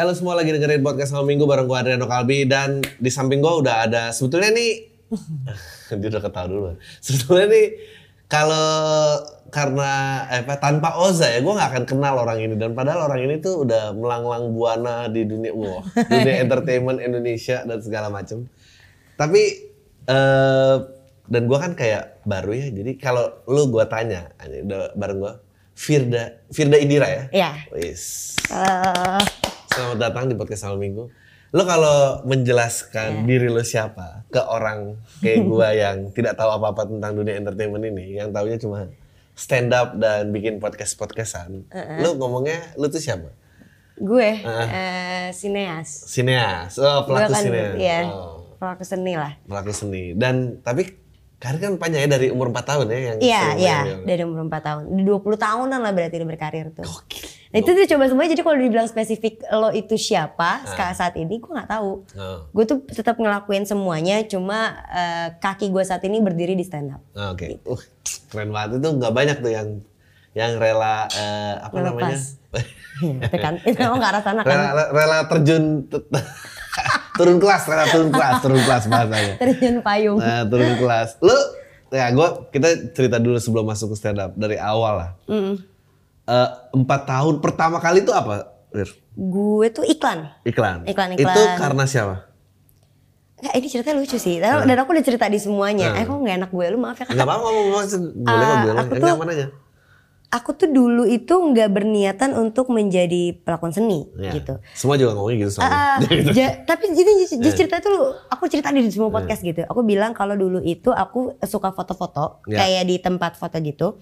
Halo semua lagi dengerin podcast Malam Minggu bareng gue Adriano Kalbi dan di samping gue udah ada sebetulnya nih dia udah ketawa dulu. Sebetulnya nih kalau karena eh, apa tanpa Oza ya gue nggak akan kenal orang ini dan padahal orang ini tuh udah melanglang buana di dunia wow, dunia entertainment Indonesia dan segala macam. Tapi eh dan gue kan kayak baru ya jadi kalau lu gue tanya udah bareng gue Firda Firda Indira ya. Iya. Wis. Eh, Selamat datang di podcast Malam Minggu. Lo kalau menjelaskan Iya. diri lo siapa ke orang kayak gua yang tidak tahu apa-apa tentang dunia entertainment ini, yang taunya cuma stand up dan bikin podcast-podcastan. Lo ngomongnya lo tuh siapa? gue eh, sineas. Sineas. Oh, pelaku kan, sineas. Iya, Oh, pelaku seni lah. pelaku seni. Dan tapi karir kan panjang ya dari umur 4 tahun ya yang Iya, iya, ya. dari umur 4 tahun. Di 20 tahunan lah berarti udah berkarir tuh. Gokil. Nah itu tuh coba semuanya jadi kalau dibilang spesifik lo itu siapa sekarang saat ini gue nggak tahu. Oh. Gue tuh tetap ngelakuin semuanya cuma eh, kaki gue saat ini berdiri di stand up. Ah, Oke. Uh, keren banget itu nggak banyak tuh yang yang rela eh, apa namanya? Ngelepas. Itu kan, itu emang ke arah sana kan. rela, rela terjun turun kelas rela turun kelas turun kelas bahasanya Terjun payung. nah, turun kelas lu ya gua kita cerita dulu sebelum masuk ke stand up dari awal lah Mm. Eh, empat tahun pertama kali itu apa Wir? Gue tuh iklan. iklan Iklan, itu iklan. karena siapa ini cerita lucu sih. Dan, dan aku udah cerita di semuanya. Hmm. Eh kok nggak enak gue? Lu maaf ya kakak. apa-apa ngomong ngomong boleh kok Ah, bilang aku tuh- nyaman aja Aku tuh dulu itu nggak berniatan untuk menjadi pelakon seni Ya. gitu. semua juga ngomongnya gitu soalnya Ah, ja- tapi jadi jadi cerita itu aku cerita di semua podcast gitu. Aku bilang kalau dulu itu aku suka foto-foto Ya. kayak di tempat foto gitu.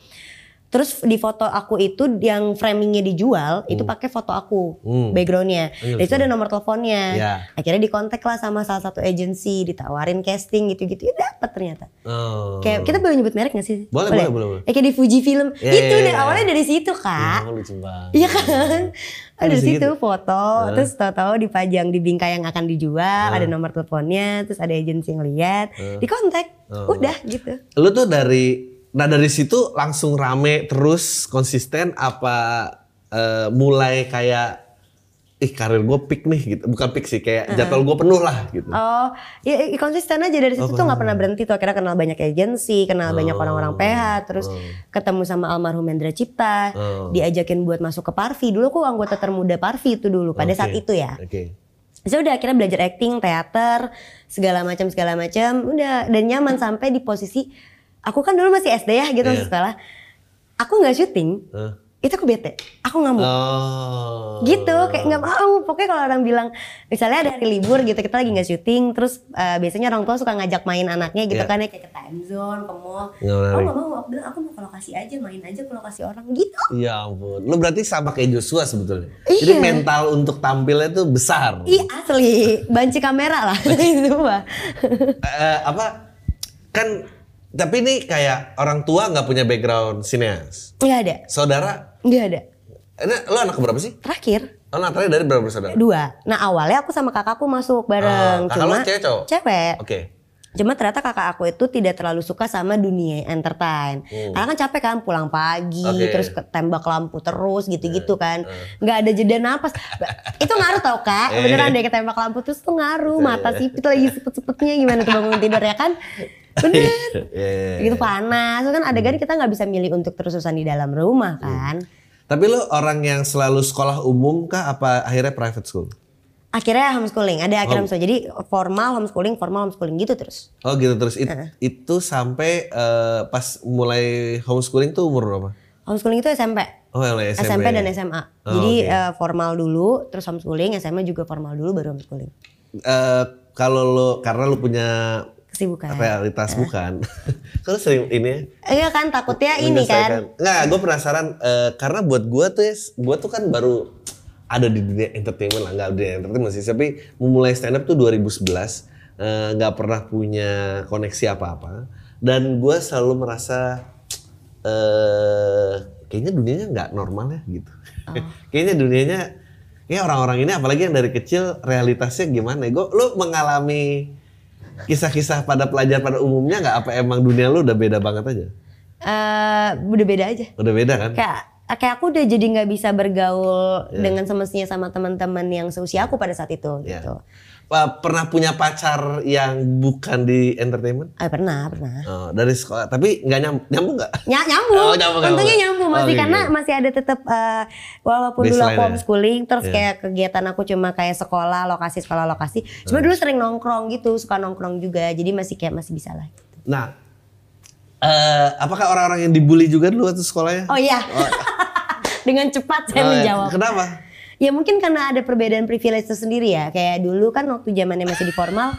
Terus di foto aku itu yang framingnya dijual itu pakai foto aku Hmm. backgroundnya. Iya, Dan itu ada nomor teleponnya. Ya. Akhirnya dikontak lah sama salah satu agensi, ditawarin casting gitu-gitu. Ya dapet ternyata. oh. Kayak kita boleh nyebut merek gak sih? Boleh, boleh, boleh, boleh. Ya, kayak di Fuji Film. Ya, itu ya, deh ya. awalnya dari situ kak. Oh, lucu banget. Iya kan? Ada bisa situ foto, terus tahu-tahu dipajang di bingkai yang akan dijual, ada nomor teleponnya, terus ada agensi yang lihat, dikontak, Oh. udah gitu. Lu tuh dari nah dari situ langsung rame terus konsisten apa eh, mulai kayak ih karir gue peak nih gitu bukan peak sih kayak jadwal gue penuh lah gitu Oh, ya ya, konsisten aja dari situ tuh nggak pernah berhenti tuh. Akhirnya kenal banyak agensi, kenal banyak orang-orang PH, terus ketemu sama almarhum Hendra Cipta, Oh. diajakin buat masuk ke Parvi. Dulu aku anggota termuda Parvi itu dulu pada Oke. saat itu ya. oke Saya udah akhirnya belajar acting, teater, segala macam segala macam, udah dan nyaman sampai di posisi aku kan dulu masih SD ya gitu masih sekolah. Aku nggak syuting, Hah? itu aku bete, aku ngamuk. oh Gitu, kayak nggak mau. Pokoknya kalau orang bilang, misalnya ada hari libur gitu, kita lagi nggak syuting, terus eh, biasanya orang tua suka ngajak main anaknya gitu Iya. kan ya kayak ke time zone, ke mall. Nggak menarik. nggak mau, aku bilang aku mau ke lokasi aja, main aja ke lokasi orang gitu. ya ampun lu berarti sama kayak Joshua sebetulnya Iya. jadi mental untuk tampilnya tuh besar Iya asli, banci kamera lah itu mah. Eh, apa kan tapi ini kayak orang tua nggak punya background sineas Nggak ada, saudara nggak ada. ini lo anak berapa sih Terakhir Oh, anak terakhir dari berapa bersaudara? dua. Nah awalnya aku sama kakakku masuk Ah, bareng, kakak cuma lo cewek cowok? Cewek. Oke. Cuma ternyata kakak aku itu tidak terlalu suka sama dunia entertain. Karena kan capek kan pulang pagi, Hmm. Oke. terus tembak lampu terus gitu-gitu kan. nggak ada jeda napas. itu ngaruh tau kak, Eh. beneran deh ketembak lampu terus tuh ngaruh. Mata sipit lagi sepet-sepetnya gimana tuh bangun tidur ya kan. Bener. Iya. gitu panas. Kan adegan kita nggak bisa milih untuk terus-terusan di dalam rumah kan. Tapi lo orang yang selalu sekolah umum kah apa akhirnya private school? Akhirnya homeschooling, ada akhirnya homeschooling. Jadi formal homeschooling, formal homeschooling gitu terus. Oh gitu terus It- itu sampai eh, pas mulai homeschooling tuh umur berapa? Homeschooling itu SMP. Oh SMP. SMP dan SMA. Oh, Jadi oke. eh, formal dulu, terus homeschooling, SMA juga formal dulu baru homeschooling. Eh, kalau lo karena lo punya Realitas bukan. Kalau sering ini ya, Iya kan takutnya ini kan. Nggak, gue penasaran eh, karena buat gue tuh, ya, gue tuh kan baru ada di dunia entertainment lah, nggak dunia entertainment sih, tapi memulai stand up tuh 2011 eh, nggak pernah punya koneksi apa-apa. Dan gue selalu merasa eh kayaknya dunianya nggak normal ya gitu. Kayaknya dunianya kayak orang-orang ini apalagi yang dari kecil realitasnya gimana gue lu mengalami kisah-kisah pada pelajar pada umumnya nggak apa emang dunia lu udah beda banget aja Eh, udah beda aja. udah beda kan Kayak kayak aku udah jadi nggak bisa bergaul dengan semestinya sama teman-teman yang seusia aku pada saat itu Ya. gitu. Pernah punya pacar yang bukan di entertainment Eh, pernah, pernah. Oh, dari sekolah tapi nggak nyam nyambung nggak Ny nyambung. Oh, nyambung, Untungnya nyambung. masih Oh, karena gitu. masih ada tetap eh, walaupun dulu aku Baseline-nya. homeschooling terus Iya. kayak kegiatan aku cuma kayak sekolah lokasi sekolah lokasi. Cuma dulu sering nongkrong gitu, suka nongkrong juga. Jadi masih kayak masih bisa lah. nah eh, apakah orang-orang yang dibully juga dulu waktu sekolahnya Oh iya. Dengan cepat saya Oh, menjawab. kenapa Ya mungkin karena ada perbedaan privilege tersendiri ya. Kayak dulu kan waktu zamannya masih di formal,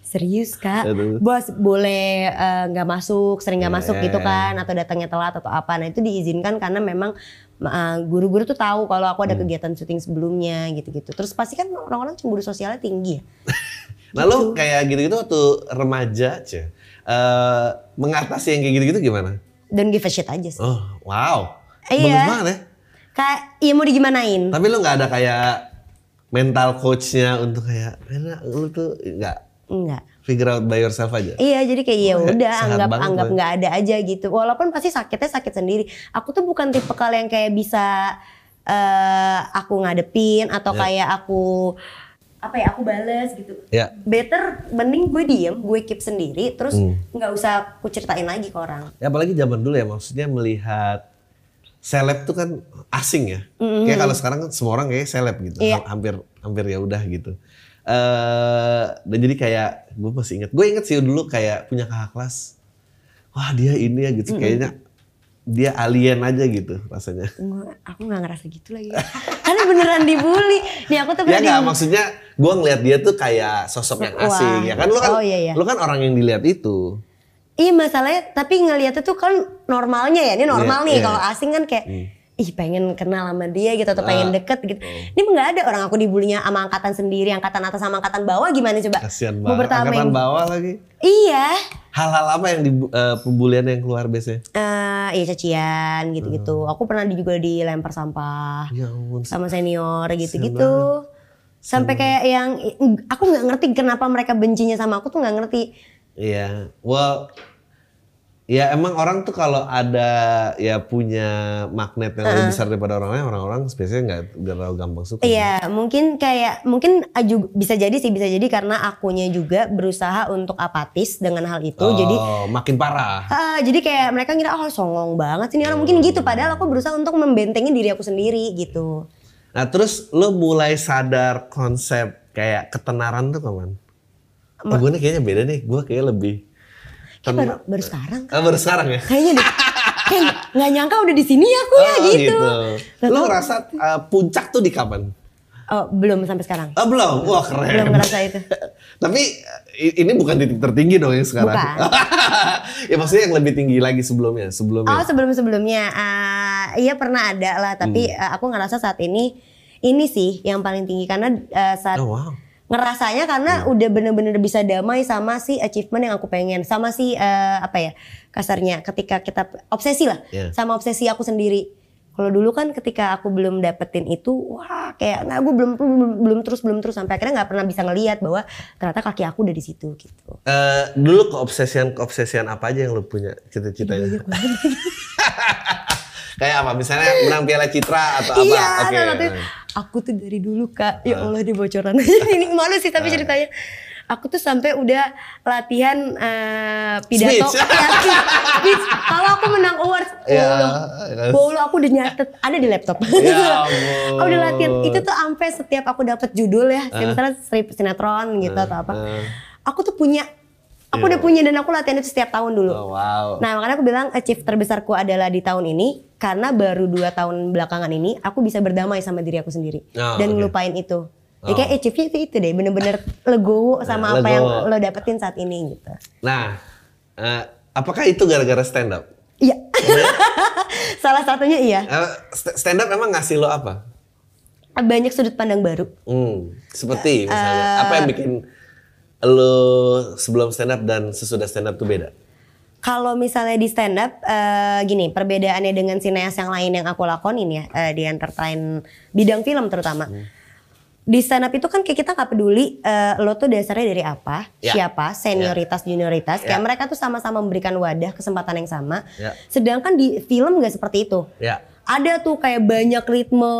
serius kak, Aduh. bos boleh eh, nggak masuk, sering nggak masuk Eh. gitu kan, atau datangnya telat atau apa. Nah itu diizinkan karena memang eh, guru-guru tuh tahu kalau aku ada Hmm. kegiatan syuting sebelumnya gitu-gitu. Terus pasti kan orang-orang cemburu sosialnya tinggi ya. Nah lu kayak gitu-gitu waktu remaja aja eh mengatasi yang kayak gitu-gitu gimana? Don't give a shit aja sih. Oh wow, Iya. bagus banget ya. Kayak iya mau digimanain. Tapi lu nggak ada kayak mental coachnya untuk kayak, "Rena, lu tuh nggak Enggak. figure out by yourself aja. Iya jadi kayak ya udah anggap anggap nggak ada aja gitu. Walaupun pasti sakitnya sakit sendiri. Aku tuh bukan tipe kalian yang kayak bisa eh aku ngadepin atau Ya. kayak aku apa ya aku bales gitu. Ya. Better mending gue diem, gue keep sendiri terus Hmm. nggak usah aku ceritain lagi ke orang. Ya apalagi zaman dulu ya maksudnya melihat seleb tuh kan asing ya. Kayak kalau sekarang kan semua orang kayak seleb gitu. Ha- Hampir hampir ya udah gitu. eh dan jadi kayak gue masih ingat. Gue inget sih dulu kayak punya kakak kelas. Wah dia ini ya gitu. Kayaknya dia alien aja gitu rasanya. Aku nggak ngerasa gitu lagi. Karena beneran dibully. Nih aku tuh Ya nggak maksudnya gue ngeliat dia tuh kayak sosok yang Wah. asing ya kan lu kan Oh, iya, iya. lu kan orang yang dilihat itu. Iya masalahnya tapi ngeliatnya tuh kan normalnya ya ini normal Iya, nih iya. kalau asing kan kayak ih pengen kenal sama dia gitu atau pengen Ah, deket gitu. Ini nggak ada orang aku dibulinya sama angkatan sendiri, angkatan atas sama angkatan bawah gimana coba? Kasian Mau banget. Angkatan bawah lagi. Iya. Hal-hal apa yang di eh, pembulian yang keluar biasanya? Eh iya cacian gitu-gitu. Aku pernah juga dilempar sampah Ya ampun. sama senior gitu-gitu. Sampai kayak yang aku nggak ngerti kenapa mereka bencinya sama aku tuh nggak ngerti. Iya, well, ya emang orang tuh kalau ada ya punya magnet yang lebih besar daripada orang lain, orang-orang biasanya nggak terlalu gampang suka. Iya, mungkin kayak mungkin aju- bisa jadi sih bisa jadi karena akunya juga berusaha untuk apatis dengan hal itu. Oh, Jadi makin parah. ah, jadi kayak mereka ngira oh songong banget sih ini orang mungkin gitu padahal aku berusaha untuk membentengi diri aku sendiri gitu. Nah terus lo mulai sadar konsep kayak ketenaran tuh kapan? Oh, gue nih kayaknya beda nih, gue kayak lebih Kayak baru, baru sekarang Ah, baru sekarang ya? kayaknya deh. Kayak nggak nyangka udah di sini aku ya Oh, gitu. Lo ngerasa uh, puncak tuh di kapan? Oh, belum sampai sekarang. Oh belum, wah keren. Belum ngerasa itu. Tapi ini bukan titik tertinggi dong yang sekarang. Bukan. ya maksudnya yang lebih tinggi lagi sebelumnya, sebelumnya. Oh sebelum-sebelumnya, ah, iya pernah ada lah. Tapi Hmm. ah, aku ngerasa saat ini ini sih yang paling tinggi karena ah, saat Oh wow. Ngerasanya karena Hmm. udah bener-bener bisa damai sama si achievement yang aku pengen, sama si eh, apa ya kasarnya ketika kita obsesi lah, Iya. sama obsesi aku sendiri. Kalau dulu kan ketika aku belum dapetin itu, wah kayak nah gue belum, belum belum terus belum terus sampai akhirnya nggak pernah bisa ngelihat bahwa ternyata kaki aku udah di situ gitu. Eh, dulu keobsesian keobsesian apa aja yang lu punya cita-citanya? Kayak apa? Misalnya menang Piala Citra atau apa? Iya, Oke. nah, aku tuh dari dulu kak, ya Allah di bocoran ini malu sih tapi ceritanya. Aku tuh sampai udah latihan eh, pidato, Speech. ya, speech, speech. Kalau aku menang awards, Ya. Allah aku udah nyatet, ada di laptop. Ya ampun. aku udah latihan, itu tuh sampai setiap aku dapat judul ya, misalnya strip sinetron gitu atau apa, uh. aku tuh punya, aku udah punya dan aku latihan itu setiap tahun dulu. Oh, wow. Nah makanya aku bilang achieve terbesarku adalah di tahun ini karena baru dua tahun belakangan ini aku bisa berdamai sama diri aku sendiri Oh, dan oke. ngelupain itu. Ya kayak achieve-nya itu itu deh bener-bener legowo sama Nah, apa yang legowo. lo dapetin saat ini gitu. Nah, eh, apakah itu gara-gara stand up? Iya. Salah satunya iya. Eh, st- stand up emang ngasih lo apa? Banyak sudut pandang baru. Hmm, seperti misalnya apa yang bikin lo sebelum stand up dan sesudah stand up tuh beda? Kalau misalnya di stand up, eh, gini perbedaannya dengan sineas yang lain yang aku lakonin ya eh, di entertain bidang film terutama. Di stand up itu kan kayak kita nggak peduli eh, lo tuh dasarnya dari apa, Ya. siapa, senioritas, junioritas. Ya. Kayak mereka tuh sama-sama memberikan wadah kesempatan yang sama. Ya. Sedangkan di film nggak seperti itu. Ya. Ada tuh kayak banyak ritme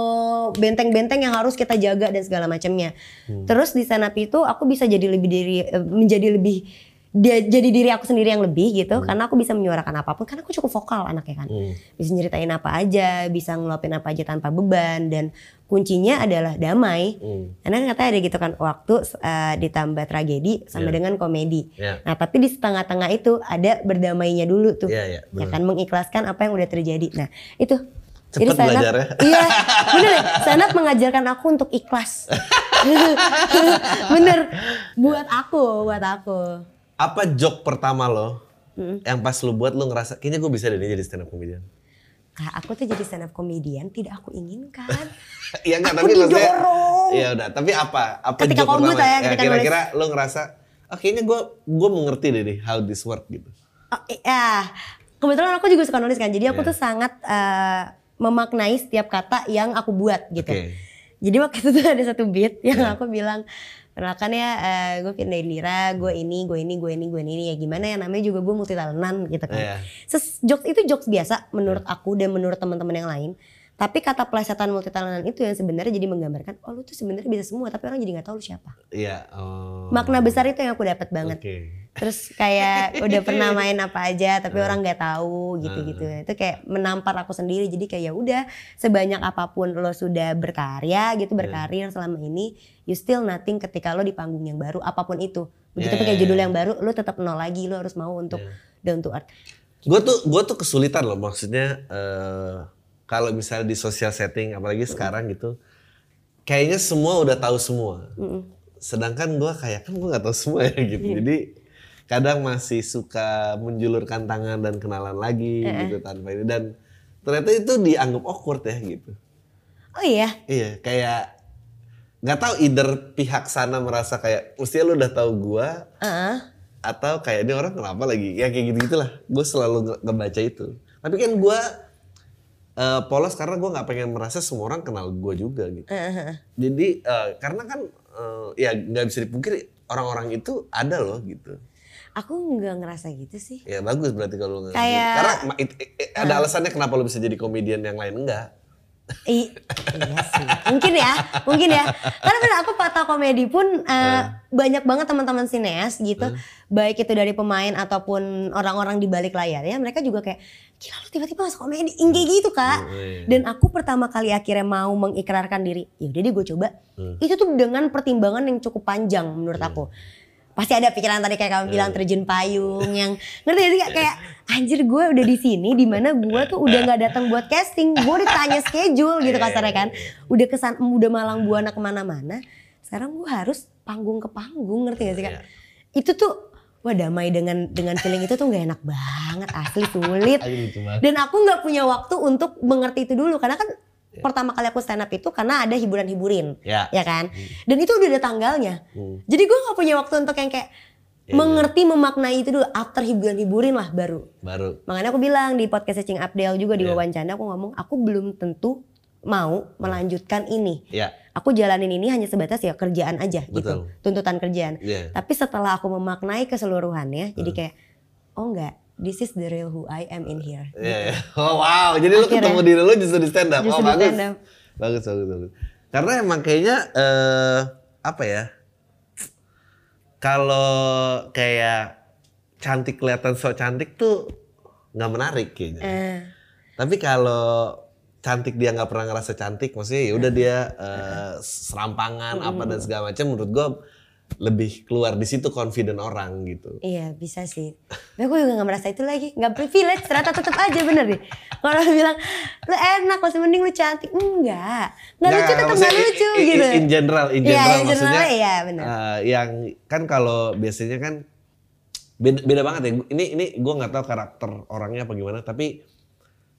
benteng-benteng yang harus kita jaga dan segala macamnya. Hmm. Terus di up itu aku bisa jadi lebih diri eh, menjadi lebih dia jadi diri aku sendiri yang lebih gitu karena aku bisa menyuarakan apa pun karena aku cukup vokal anaknya kan. Hmm. Bisa nyeritain apa aja, bisa ngeluapin apa aja tanpa beban dan kuncinya adalah damai. Hmm. Karena katanya ada gitu kan waktu eh, ditambah tragedi sama Iya. dengan komedi. Ya. Nah, tapi di setengah-tengah itu ada berdamainya dulu tuh. Iya, iya, ya benar. kan mengikhlaskan apa yang udah terjadi. Nah, itu. Cepet stand up-. Iya, bener. Stand up mengajarkan aku untuk ikhlas. bener. Buat aku, buat aku. Apa joke pertama lo Hmm. yang pas lo buat lo ngerasa kayaknya gue bisa deh jadi stand up comedian? Kak, aku tuh jadi stand up comedian tidak aku inginkan. Iya enggak Aku tapi didorong. Iya udah, tapi apa? Apa Ketika joke pertama? ya, ya, kira-kira lo ngerasa oh, kayaknya gue gue mengerti deh nih how this work gitu. Oh, ya, kebetulan aku juga suka nulis kan. Jadi aku Iya. tuh sangat eh, memaknai setiap kata yang aku buat gitu. Oke. Jadi waktu itu tuh ada satu beat yang Iya. aku bilang, kenalkan ya eh, gue Firda Lira, gue ini, gue ini, gue ini, gue ini. Ya gimana ya namanya juga gue multi talentan gitu kan. Iya. Ses- jokes itu jokes biasa menurut aku dan menurut teman-teman yang lain. Tapi kata plesetan multi talentan itu yang sebenarnya jadi menggambarkan, oh lu tuh sebenarnya bisa semua tapi orang jadi nggak tahu lu siapa. Iya. Oh. Makna besar itu yang aku dapat banget. Oke. Terus kayak udah pernah main apa aja tapi Nah. orang nggak tahu gitu-gitu. Itu kayak menampar aku sendiri. Jadi kayak ya udah sebanyak apa pun lo sudah berkarya gitu Iya. berkarir selama ini, you still nothing ketika lo di panggung yang baru apa pun itu. Begitu pakai iya, judul iya. yang baru, lo tetap nol lagi. Lo harus mau untuk down to earth. Gue tuh gue tuh kesulitan loh maksudnya eh, kalau misalnya di social setting apalagi sekarang gitu kayaknya semua udah tahu semua. Sedangkan gue kayak kan gue nggak tahu semua ya gitu. Jadi kadang masih suka menjulurkan tangan dan kenalan lagi gitu tanpa ini dan ternyata itu dianggap awkward ya gitu. Oh iya, Iya kayak nggak tahu either pihak sana merasa kayak mestinya lu udah tahu gua Heeh. atau kayak ini orang kenapa lagi ya kayak gitu gitulah gue selalu nge- ngebaca itu tapi kan gue eh, polos karena gue nggak pengen merasa semua orang kenal gue juga gitu. Heeh. jadi eh, karena kan eh, ya nggak bisa dipungkiri orang-orang itu ada loh gitu. Aku nggak ngerasa gitu sih. ya bagus berarti kalau nggak Kayak- karena it- it- it- ada alasannya kenapa lu bisa jadi komedian yang lain? Enggak I- iya sih. Mungkin ya, mungkin ya. Karena bener aku patah komedi pun eh, banyak banget teman-teman sineas gitu, baik itu dari pemain ataupun orang-orang di balik layarnya, mereka juga kayak gila lu tiba-tiba masuk komedi, Ing, kayak gitu kak. Hmm, iya. Dan aku pertama kali akhirnya mau mengikrarkan diri, ya udah deh gue coba. Hmm. Itu tuh dengan pertimbangan yang cukup panjang menurut aku. Pasti ada pikiran tadi kayak kamu Hmm. bilang terjun payung yang ngerti gak sih kayak anjir gue udah di sini di mana gue tuh udah nggak datang buat casting. Gue ditanya schedule gitu kasarnya kan. udah kesan udah malang buana ke mana-mana sekarang gue harus panggung ke panggung ngerti gak sih kak? Iya. itu tuh wah damai dengan dengan feeling itu tuh nggak enak banget asli sulit. Dan aku nggak punya waktu untuk mengerti itu dulu karena kan pertama kali aku stand up itu karena ada hiburan-hiburin Ya. ya kan? Dan itu udah ada tanggalnya. Hmm. jadi gue nggak punya waktu untuk yang kayak Iya, mengerti memaknai itu dulu. After hiburan-hiburin lah baru. Baru. Makanya aku bilang di podcast Cing Abdel juga di Iya. wawancara aku ngomong aku belum tentu mau melanjutkan ini. Ya aku jalanin ini hanya sebatas ya kerjaan aja Betul. gitu tuntutan kerjaan. Iya. tapi setelah aku memaknai keseluruhannya jadi kayak oh enggak this is the real who I am in here Iya, iya. Oh wow, jadi lu Akhirnya. ketemu diri lu justru di stand up. Justru oh bagus. stand up. Bagus, bagus, bagus. Karena emang kayaknya eh apa ya? Kalau kayak cantik kelihatan so cantik tuh nggak menarik kayaknya. Eh, Tapi kalau cantik dia nggak pernah ngerasa cantik, maksudnya ya udah dia eh, serampangan apa dan segala macam menurut gua lebih keluar di situ confident orang gitu. Iya bisa sih. Tapi aku juga gak merasa itu lagi. Gak privilege ternyata tetap aja bener deh. Kalau orang bilang lu enak masih mending lu cantik. Enggak. Gak lucu tetap gak maksudnya lucu gitu. In general, in Iya, general in maksudnya. general, iya, benar. eh, yang kan kalau biasanya kan beda, beda banget ya. Ini ini gue nggak tahu karakter orangnya apa gimana, tapi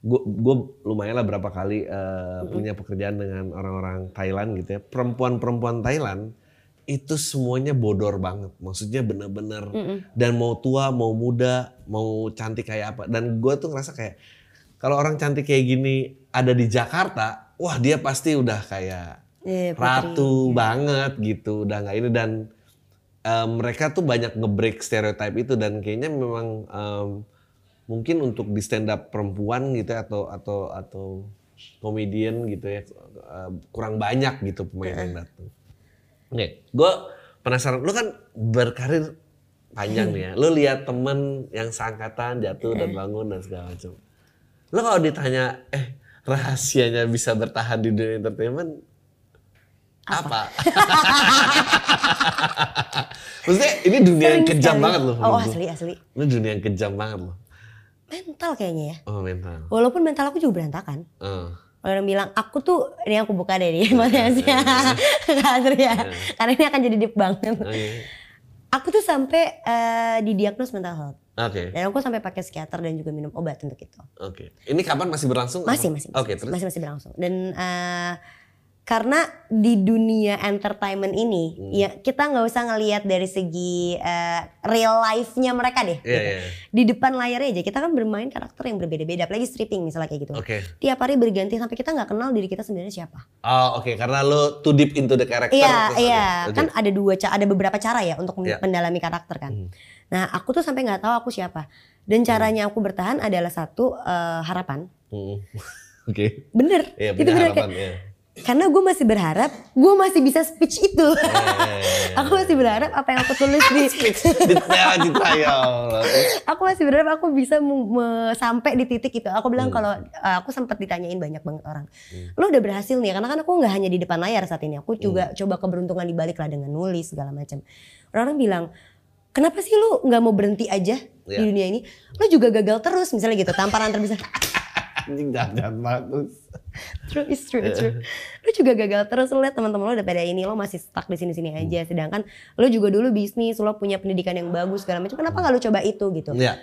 gue gue lumayan lah berapa kali eh, punya pekerjaan dengan orang-orang Thailand gitu ya. Perempuan-perempuan Thailand itu semuanya bodor banget. Maksudnya bener-bener dan mau tua, mau muda, mau cantik kayak apa. Dan gue tuh ngerasa kayak kalau orang cantik kayak gini ada di Jakarta, wah dia pasti udah kayak putri. ratu banget gitu. Udah nggak ini dan em, mereka tuh banyak ngebreak stereotype itu dan kayaknya memang em, mungkin untuk di stand up perempuan gitu ya, atau atau atau komedian gitu ya eh, kurang banyak gitu pemain yang datang. Oke, gue penasaran. Lu kan berkarir panjang nih ya. Lu lihat temen yang seangkatan jatuh dan bangun dan segala macam. Lu kalau ditanya, eh rahasianya bisa bertahan di dunia entertainment apa? Maksudnya ini dunia yang kejam sekali. banget loh. Oh asli asli. Ini dunia yang kejam banget loh. Mental kayaknya ya. Oh mental. Walaupun mental aku juga berantakan. Eh. Orang bilang aku tuh ini aku buka deh nih maksudnya Nggak asli ya. Karena ini akan jadi deep banget. Oke. Aku tuh sampai eh, didiagnos mental health. Oke. Dan aku sampai pakai psikiater dan juga minum obat untuk itu. Oke. Ini kapan masih berlangsung? Masih masih Oke, masih, terus. masih masih berlangsung. Dan eh, karena di dunia entertainment ini Hmm. ya kita nggak usah ngelihat dari segi eh, real life-nya mereka deh. Iya, gitu. iya. Di depan layarnya aja kita kan bermain karakter yang berbeda-beda, apalagi stripping misalnya kayak gitu. Oke. Tiap hari berganti sampai kita nggak kenal diri kita sebenarnya siapa. Oh oke, karena lo too deep into the character. Iya, terus iya. oke. Kan ada dua ada beberapa cara ya untuk Iya. mendalami karakter kan. Hmm. Nah, aku tuh sampai nggak tahu aku siapa. Dan caranya aku bertahan adalah satu eh, harapan. Hmm. Oke. Bener. Iya, itu bener harapan. kayak Iya. Karena gue masih berharap gue masih bisa speech itu. Iya, iya, iya. aku masih berharap apa yang aku tulis di ya aku masih berharap aku bisa sampai di titik itu. Aku bilang Hmm. kalau uh, aku sempat ditanyain banyak banget orang, lo udah berhasil nih? Karena kan aku nggak hanya di depan layar saat ini. Aku juga Hmm. coba keberuntungan di balik lah dengan nulis segala macam. Orang-orang bilang, kenapa sih lu nggak mau berhenti aja di Iya. dunia ini? Lo juga gagal terus misalnya gitu. Tamparan terbesar. Anjing jahat bagus. true, it's true, it's true. Lo juga gagal terus. Lo liat teman-teman lo udah pada ini, lo masih stuck di sini-sini Hmm. aja. Sedangkan lo juga dulu bisnis, lo punya pendidikan yang bagus segala macam. Kenapa nggak lo coba itu gitu? Iya.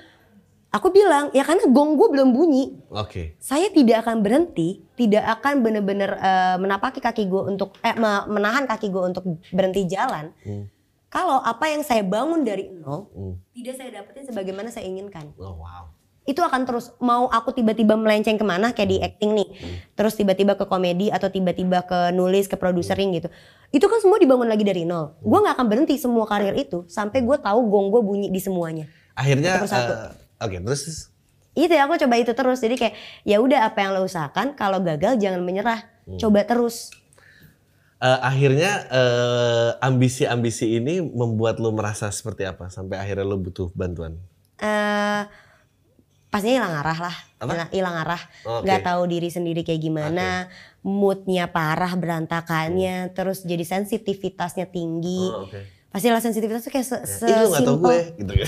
Aku bilang, ya karena gong gue belum bunyi. Oke. saya tidak akan berhenti, tidak akan benar-benar eh, menapaki kaki gue untuk eh, me- menahan kaki gue untuk berhenti jalan. Hmm. Kalau apa yang saya bangun dari nol Hmm. tidak saya dapetin sebagaimana saya inginkan, Oh wow. Itu akan terus mau aku tiba-tiba melenceng ke mana kayak di acting nih, terus tiba-tiba ke komedi atau tiba-tiba ke nulis ke producering gitu, itu kan semua dibangun lagi dari nol. Gue nggak akan berhenti semua karir itu sampai gue tahu gong gue bunyi di semuanya. Akhirnya. Eh, Oke, terus. itu ya aku coba itu terus jadi kayak ya udah apa yang lo usahakan kalau gagal jangan menyerah coba terus eh, akhirnya eh, ambisi-ambisi ini membuat lo merasa seperti apa sampai akhirnya lo butuh bantuan? eh pastinya hilang arah lah hilang, arah Oke. nggak tahu diri sendiri kayak gimana moodnya parah berantakannya terus jadi sensitivitasnya tinggi Oh, oke. pastilah sensitivitasnya kayak se, se Ih, lo gak tau simple- gue gitu ya.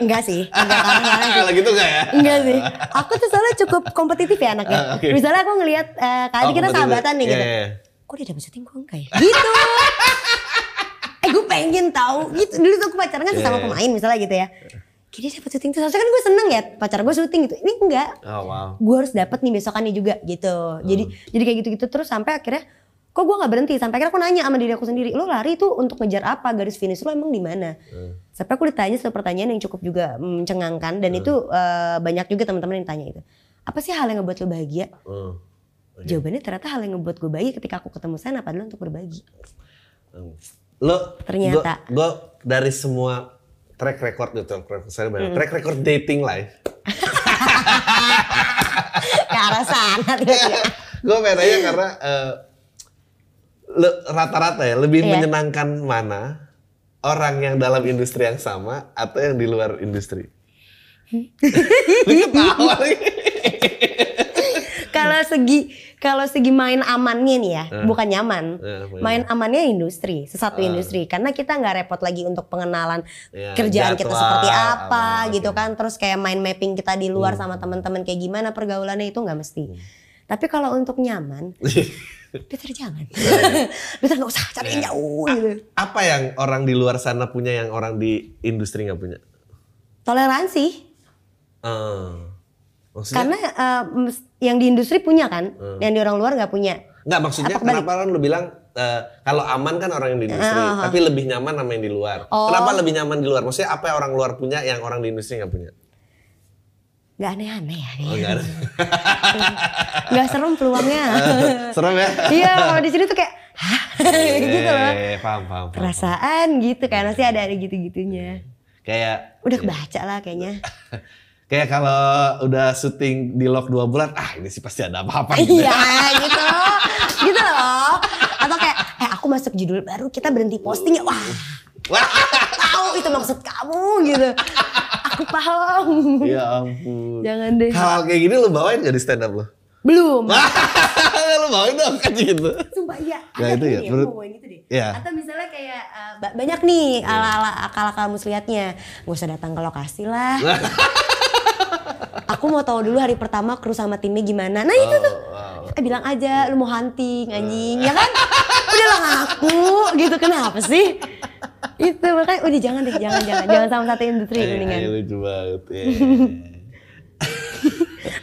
enggak sih enggak Kalau gitu gak ya? Enggak sih. Aku tuh soalnya cukup kompetitif ya anaknya. Ah, oke. Misalnya aku ngelihat eh, kali Oh, kita sahabatan nih Iya, gitu. iya, iya. Kok dia dapet syuting gue enggak ya? Gitu. eh gue pengen tahu gitu. Dulu tuh aku pacaran kan Iya, sama iya. pemain misalnya gitu ya. Dia dapet syuting tuh. Harusnya kan gue seneng ya pacar gue syuting gitu. Ini enggak. Oh wow. Gue harus dapet nih besokannya juga gitu. Jadi Hmm. jadi kayak gitu-gitu terus sampai akhirnya kok gue nggak berhenti sampai akhirnya aku nanya sama diri aku sendiri lo lari tuh untuk ngejar apa garis finish lo emang di mana Hmm. sampai aku ditanya satu pertanyaan yang cukup juga mencengangkan dan itu eh, banyak juga teman-teman yang tanya itu apa sih hal yang ngebuat lo bahagia Hmm. jawabannya ternyata hal yang ngebuat gue bahagia ketika aku ketemu Sen adalah untuk berbagi Hmm. Lo Ternyata. gue dari semua track record gitu, track record saya Hmm. banyak. Track record dating life. ke arah sana tiba-tiba. gue pengen nanya karena lo- rata-rata ya lebih Iya. menyenangkan mana orang yang dalam industri yang sama atau yang di luar industri? Lu Ketawa nih. Kalau segi kalau segi main amannya nih ya bukan nyaman. Eh, main amannya industri sesatu Eh. industri. Karena kita nggak repot lagi untuk pengenalan Ya, kerjaan kita jadwal, seperti apa apa, gitu oke. kan. Terus kayak main mapping kita di luar sama teman-teman kayak gimana pergaulannya itu nggak mesti. Tapi kalau untuk nyaman Peter jangan. Peter nggak usah cari yang jauh gitu. Apa yang orang di luar sana punya yang orang di industri nggak punya? toleransi. Eh, maksudnya? karena mes- yang di industri punya kan yang di orang luar nggak punya Nggak maksudnya kenapa kan lu bilang eh, kalau aman kan orang yang di industri, ah. tapi lebih nyaman sama yang di luar. Oh. Kenapa lebih nyaman di luar? Maksudnya apa yang orang luar punya yang orang di industri nggak punya? Gak aneh-aneh ya. Oh, nggak ada. Gak serem peluangnya. Serem ya? Iya kalau di sini tuh kayak hah gitu loh. Eh, paham, paham, paham. Perasaan gitu kan pasti ada ada gitu-gitunya. Kayak Udah kebaca lah kayaknya. Kayak kalau udah syuting di lock dua bulan, ah ini sih pasti ada apa-apa gitu. Iya gitu. Gitu loh. Atau kayak eh aku masuk judul baru kita berhenti posting ya. Wah Wah, tahu itu maksud kamu gitu. Aku paham. ya ampun. Jangan deh. Hal kayak gini lu bawain gak di stand up lu? Belum. lu bawain dong kan gitu. Sumpah iya. Nah, itu ya, ini menurut- gitu deh. Iya. Atau misalnya kayak ba- banyak nih ala-ala akal-akal muslihatnya. Gak usah datang ke lokasi lah. aku mau tahu dulu hari pertama kru sama timnya gimana. Nah itu tuh. wow. Eh bilang aja lu mau hunting anjing. Ya kan? Udah lah ngaku gitu. Kenapa sih? itu makanya udah jangan deh jangan jangan jangan sama satu industri Eh, mendingan. eh, lucu banget. ya.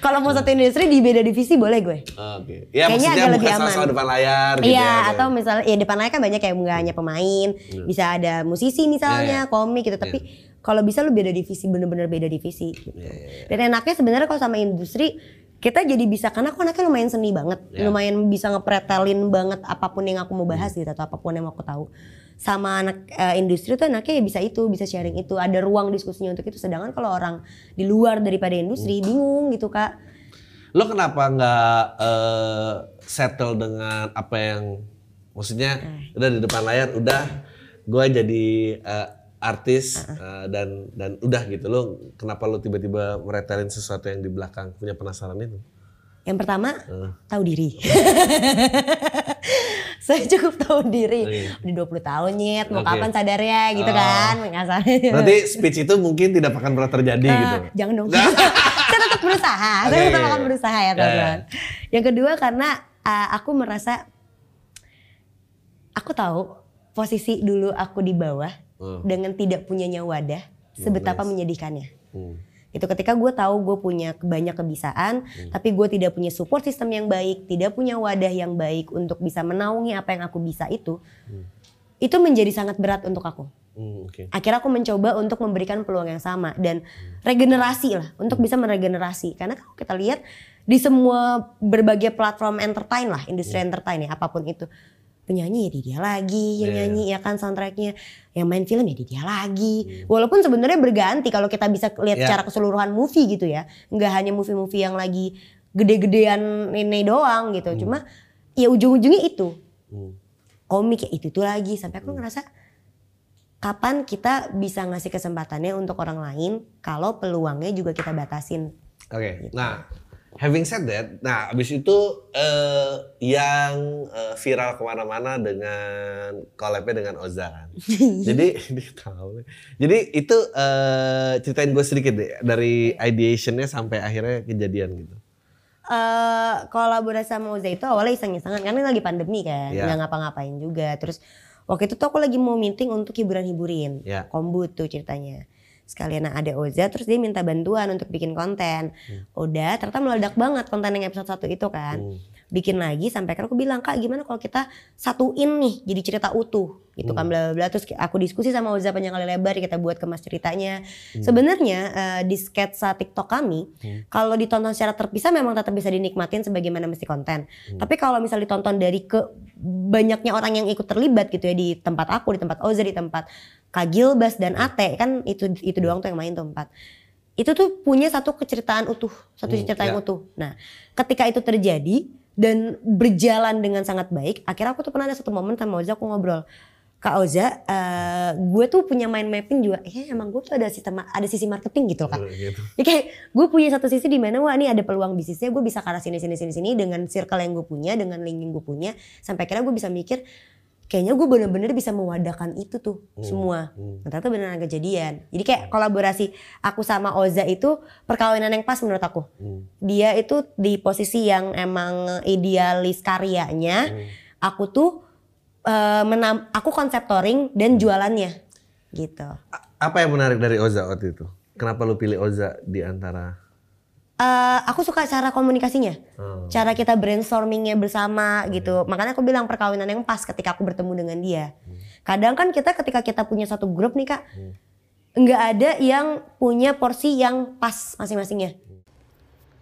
Kalau mau satu industri di beda divisi boleh gue. Oke. Ya Kayaknya maksudnya bukan lebih aman. depan layar gitu Iya, ya. atau misalnya ya depan layar kan banyak kayak nggak hanya pemain, bisa ada musisi misalnya, Iya, iya. komik gitu. Tapi kalau bisa lu beda divisi, bener-bener beda divisi. Gitu. Iya, iya. Dan enaknya sebenarnya kalau sama industri kita jadi bisa karena aku anaknya lumayan seni banget, Iya. lumayan bisa ngepretelin banget apa pun yang aku mau bahas gitu atau apa pun yang mau aku tahu. Sama anak eh, industri tuh anaknya ya bisa itu, bisa sharing itu, ada ruang diskusinya untuk itu. Sedangkan kalau orang di luar daripada industri bingung gitu kak. Lo kenapa nggak eh, settle dengan apa yang maksudnya Eh. udah di depan layar udah gue jadi eh, artis Uh-uh. eh, dan dan udah gitu lo kenapa lo tiba-tiba meretelin sesuatu yang di belakang punya penasaran itu? Yang pertama Eh. tahu diri. Saya cukup tahu diri. Iya. Udah 20 tahun nyet, mau Oke. kapan sadarnya gitu Oh. kan. Kasarnya. Berarti speech itu mungkin tidak akan pernah terjadi Eh, gitu. Jangan dong. saya tetap berusaha. Saya Oke, tetap akan berusaha ya Ya, teman-teman. ya. Yang kedua karena uh, aku merasa aku tahu posisi dulu aku di bawah Hmm. dengan tidak punyanya wadah sebetapa nice. menyedihkannya. Hmm. Itu ketika gue tahu gue punya banyak kebisaan, tapi gue tidak punya support system yang baik, tidak punya wadah yang baik untuk bisa menaungi apa yang aku bisa itu, itu menjadi sangat berat untuk aku. Hmm, Oke. Akhirnya aku mencoba untuk memberikan peluang yang sama dan regenerasi lah, untuk bisa meregenerasi. Karena kalau kita lihat di semua berbagai platform entertain lah, industri entertain ya, apa pun itu. Penyanyi ya di dia lagi, yang Iya. nyanyi ya kan soundtracknya, yang main film ya di dia lagi. Walaupun sebenarnya berganti kalau kita bisa lihat Iya. secara keseluruhan movie gitu ya, nggak hanya movie-movie yang lagi gede-gedean ini doang gitu. Cuma ya ujung-ujungnya itu Hmm. komik ya itu tuh lagi sampai aku ngerasa kapan kita bisa ngasih kesempatannya untuk orang lain kalau peluangnya juga kita batasin. Oke, Gitu. nah having said that, nah abis itu eh, yang eh, viral ke mana-mana dengan collabnya dengan Oza kan. Jadi ini tahu. Jadi itu eh, ceritain gue sedikit deh dari ideationnya sampai akhirnya kejadian gitu. eh kolaborasi sama Oza itu awalnya iseng-isengan karena lagi pandemi kan, Iya. nggak ngapa-ngapain juga. Terus waktu itu tuh aku lagi mau meeting untuk hiburan-hiburin, Iya. kombut tuh ceritanya. Sekalian nah, ada Oza, terus dia minta bantuan untuk bikin konten. Udah, ternyata meledak banget konten yang episode 1 itu kan. Hmm. bikin lagi sampai akhirnya aku bilang kak gimana kalau kita satuin nih jadi cerita utuh? Gitu kan bla bla bla. Terus aku diskusi sama Oza panjang kali lebar kita buat kemas ceritanya. Sebenarnya eh, di sketsa TikTok kami kalau ditonton secara terpisah memang tetap bisa dinikmatin sebagaimana mesti konten. Tapi kalau misal ditonton dari ke banyaknya orang yang ikut terlibat gitu ya di tempat aku di tempat Oza di tempat Kak Gilbas dan Ate kan itu itu doang tuh yang main tuh empat itu tuh punya satu keceritaan utuh, satu Hmm, cerita yang ya. utuh. Nah, ketika itu terjadi dan berjalan dengan sangat baik, akhirnya aku tuh pernah ada satu momen sama Oza aku ngobrol. Kak Oza, eh, gue tuh punya mind mapping juga. Eh, emang gue tuh ada sistem ada sisi marketing gitu loh, Kak. Gitu. Ya kayak gue punya satu sisi di mana wah ini ada peluang bisnisnya gue bisa ke arah sini sini sini sini dengan circle yang gue punya dengan link yang gue punya sampai akhirnya gue bisa mikir kayaknya gue bener-bener bisa mewadahkan itu tuh semua. hmm. Nah, ternyata beneran kejadian. Jadi kayak kolaborasi aku sama Oza itu perkawinan yang pas menurut aku. Hmm. Dia itu di posisi yang emang idealis karyanya. Hmm. Aku tuh eh, menam, aku konseptoring dan jualannya gitu. Apa yang menarik dari Oza waktu itu? Kenapa lu pilih Oza di antara Eh, aku suka cara komunikasinya, Hmm. cara kita brainstormingnya bersama gitu. Makanya aku bilang perkawinan yang pas ketika aku bertemu dengan dia. Kadang kan kita ketika kita punya satu grup nih kak, nggak ada yang punya porsi yang pas masing-masingnya.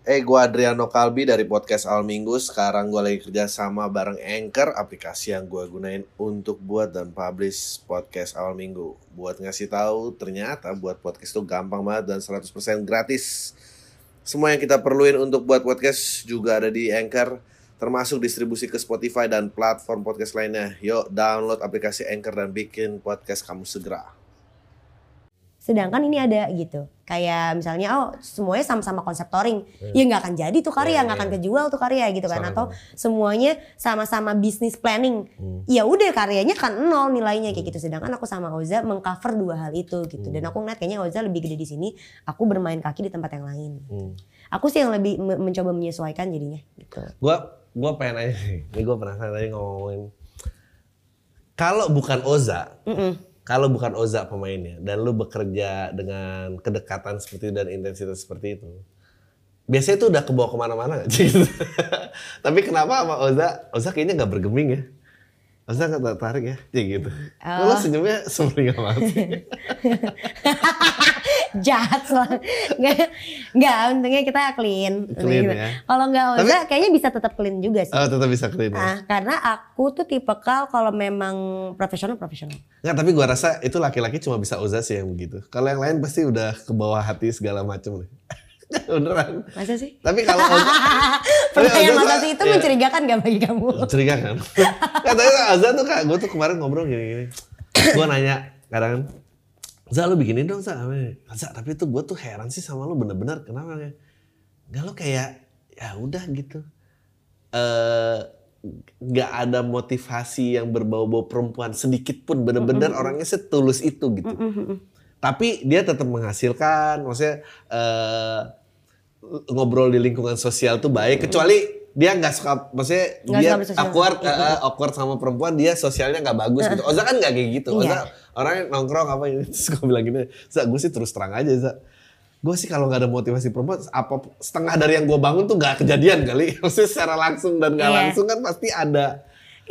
Eh, gue Adriano Kalbi dari podcast Al Minggu. Sekarang gue lagi kerja sama bareng Anchor, aplikasi yang gue gunain untuk buat dan publish podcast Al Minggu. Buat ngasih tahu, ternyata buat podcast itu gampang banget dan 100% gratis. Semua yang kita perluin untuk buat podcast juga ada di Anchor, termasuk distribusi ke Spotify dan platform podcast lainnya. Yuk, download aplikasi Anchor dan bikin podcast kamu segera. Sedangkan ini ada gitu, kayak misalnya oh semuanya sama-sama konsep touring, ya nggak akan jadi tuh karya, Iya, nggak akan iya. kejual tuh karya gitu kan, Sama. atau semuanya sama-sama bisnis planning, Hmm. ya udah karyanya kan nol nilainya kayak gitu. Sedangkan aku sama Oza mengcover dua hal itu gitu, dan Hmm. aku ngeliat kayaknya Oza lebih gede di sini, aku bermain kaki di tempat yang lain. Hmm. Aku sih yang lebih me- mencoba menyesuaikan jadinya gitu. Gua gua pengen aja nih. Ini gua penasaran tadi ngomongin. Kalau bukan Oza, Mm-mm. Kalau bukan Oza pemainnya dan lu bekerja dengan kedekatan seperti itu dan intensitas seperti itu. Biasanya itu udah kebawa ke mana-mana sih? Tapi kenapa sama Oza? Oza kayaknya nggak bergeming ya. Oza nggak tertarik ya, Cik, gitu. Oh. senyumnya seperti nggak banget sih? Jahat selalu. Nggak, nggak, untungnya kita clean. Clean Gitu. ya. Kalau nggak Oza kayaknya bisa tetap clean juga sih. Oh, tetap bisa clean ya? Ah, karena aku tuh tipikal kalau memang profesional profesional. Nggak, tapi gua rasa itu laki-laki cuma bisa Oza sih yang begitu. Kalau yang lain pasti udah ke bawah hati segala macem nih. Beneran. Masa sih? Tapi kalau Pertanyaan Oza Mas tuh- Ati itu iya. mencurigakan gak bagi kamu? curiga kan? Katanya Oza tuh kak, gue tuh kemarin ngobrol gini-gini. Gue nanya kadang, Za lu bikinin dong Za. Za tapi tuh gue tuh heran sih sama lu bener-bener kenapa ya? Gak lu kayak ya udah gitu. eh nggak ada motivasi yang berbau-bau perempuan sedikit pun bener-bener orangnya setulus itu gitu. Tapi dia tetap menghasilkan, maksudnya eh ngobrol di lingkungan sosial tuh baik. Kecuali dia nggak suka, maksudnya Nggak dia suka awkward, eh, awkward sama perempuan, dia sosialnya nggak bagus gitu. Oza kan nggak kayak gitu. Oza Iya. orangnya nongkrong apa ini, terus gue bilang gini, Za gue sih terus terang aja Za. Gue sih kalau nggak ada motivasi perempuan, apa setengah dari yang gue bangun tuh nggak kejadian kali. Maksudnya secara langsung dan nggak Iya. langsung kan pasti ada